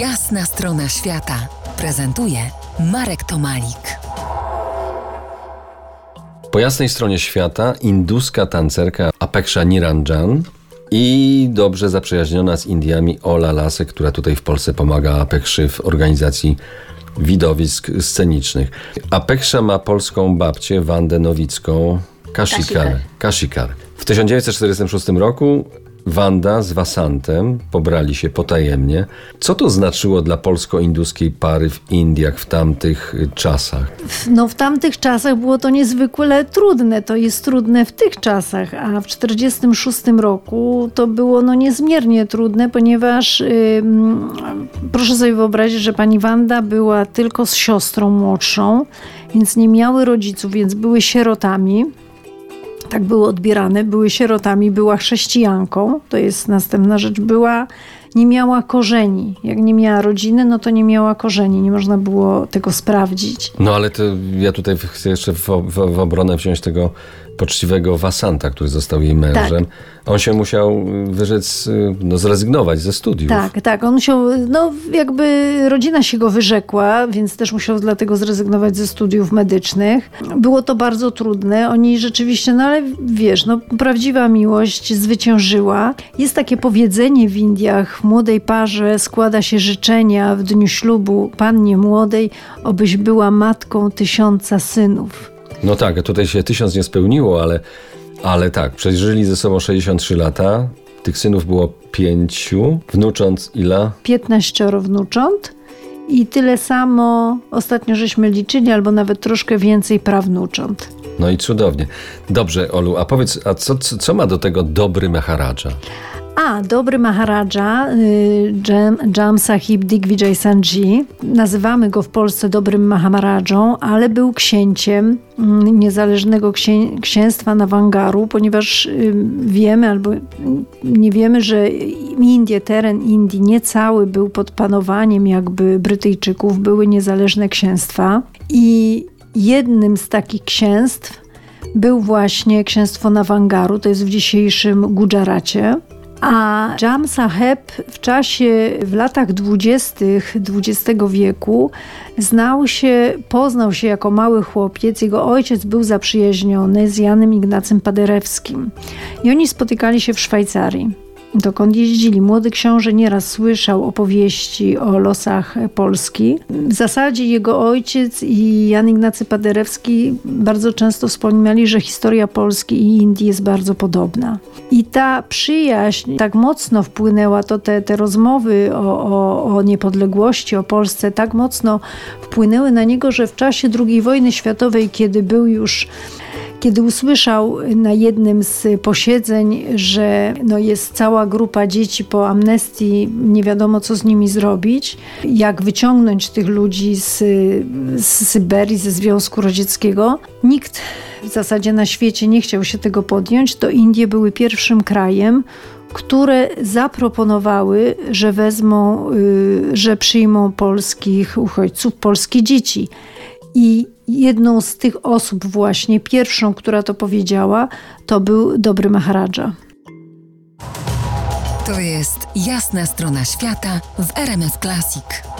Jasna strona świata prezentuje Marek Tomalik. Po jasnej stronie świata induska tancerka Apeksha Niranjan i dobrze zaprzyjaźniona z Indiami Ola Lasek, która tutaj w Polsce pomaga Apekszy w organizacji widowisk scenicznych. Apeksha ma polską babcię Wandę Nowicką Kashikar. Kashikar. W 1946 roku Wanda z Wasantem pobrali się potajemnie. Co to znaczyło dla polsko-induskiej pary w Indiach w tamtych czasach? No w tamtych czasach było to niezwykle trudne. To jest trudne w tych czasach, a w 1946 roku to było no niezmiernie trudne, ponieważ yy, proszę sobie wyobrazić, że pani Wanda była tylko z siostrą młodszą, więc nie miały rodziców, więc były sierotami tak były odbierane, były sierotami, była chrześcijanką, to jest następna rzecz, była, nie miała korzeni. Jak nie miała rodziny, no to nie miała korzeni, nie można było tego sprawdzić. No ale to ja tutaj chcę jeszcze w, w, w obronę wziąć tego poczciwego Wasanta, który został jej mężem. Tak. On się musiał wyrzec, no, zrezygnować ze studiów. Tak, tak. On musiał, no jakby rodzina się go wyrzekła, więc też musiał dlatego zrezygnować ze studiów medycznych. Było to bardzo trudne. Oni rzeczywiście, no ale wiesz, no prawdziwa miłość zwyciężyła. Jest takie powiedzenie w Indiach, młodej parze składa się życzenia w dniu ślubu pannie młodej, obyś była matką tysiąca synów. No tak, tutaj się tysiąc nie spełniło, ale, ale tak, przeżyli ze sobą 63 lata. Tych synów było pięciu, wnucząc ile? 15 wnucząt i tyle samo ostatnio żeśmy liczyli, albo nawet troszkę więcej prawnucząt. No i cudownie. Dobrze, Olu, a powiedz, a co, co ma do tego dobry Maharadża? A, dobry Maharaja, y, Jam, Sahib Digvijay Sanji, nazywamy go w Polsce dobrym Maharadżą, ale był księciem mm, niezależnego księ, księstwa Nawangaru, ponieważ y, wiemy albo nie wiemy, że Indie, teren Indii niecały był pod panowaniem jakby Brytyjczyków, były niezależne księstwa i jednym z takich księstw był właśnie księstwo Nawangaru, to jest w dzisiejszym Gujaracie. A Jam Saheb w czasie, w latach dwudziestych XX wieku znał się, poznał się jako mały chłopiec. Jego ojciec był zaprzyjaźniony z Janem Ignacym Paderewskim. I oni spotykali się w Szwajcarii dokąd jeździli. Młody książę nieraz słyszał opowieści o losach Polski. W zasadzie jego ojciec i Jan Ignacy Paderewski bardzo często wspominali, że historia Polski i Indii jest bardzo podobna. I ta przyjaźń tak mocno wpłynęła, to te, te rozmowy o, o, o niepodległości, o Polsce tak mocno wpłynęły na niego, że w czasie II wojny światowej, kiedy był już kiedy usłyszał na jednym z posiedzeń, że no jest cała grupa dzieci po amnestii, nie wiadomo co z nimi zrobić, jak wyciągnąć tych ludzi z, z Syberii, ze Związku Radzieckiego, nikt w zasadzie na świecie nie chciał się tego podjąć, to Indie były pierwszym krajem, które zaproponowały, że wezmą, y, że przyjmą polskich uchodźców, polskie dzieci. I jedną z tych osób właśnie, pierwszą, która to powiedziała, to był dobry Maharadża. To jest jasna strona świata w RMS Classic.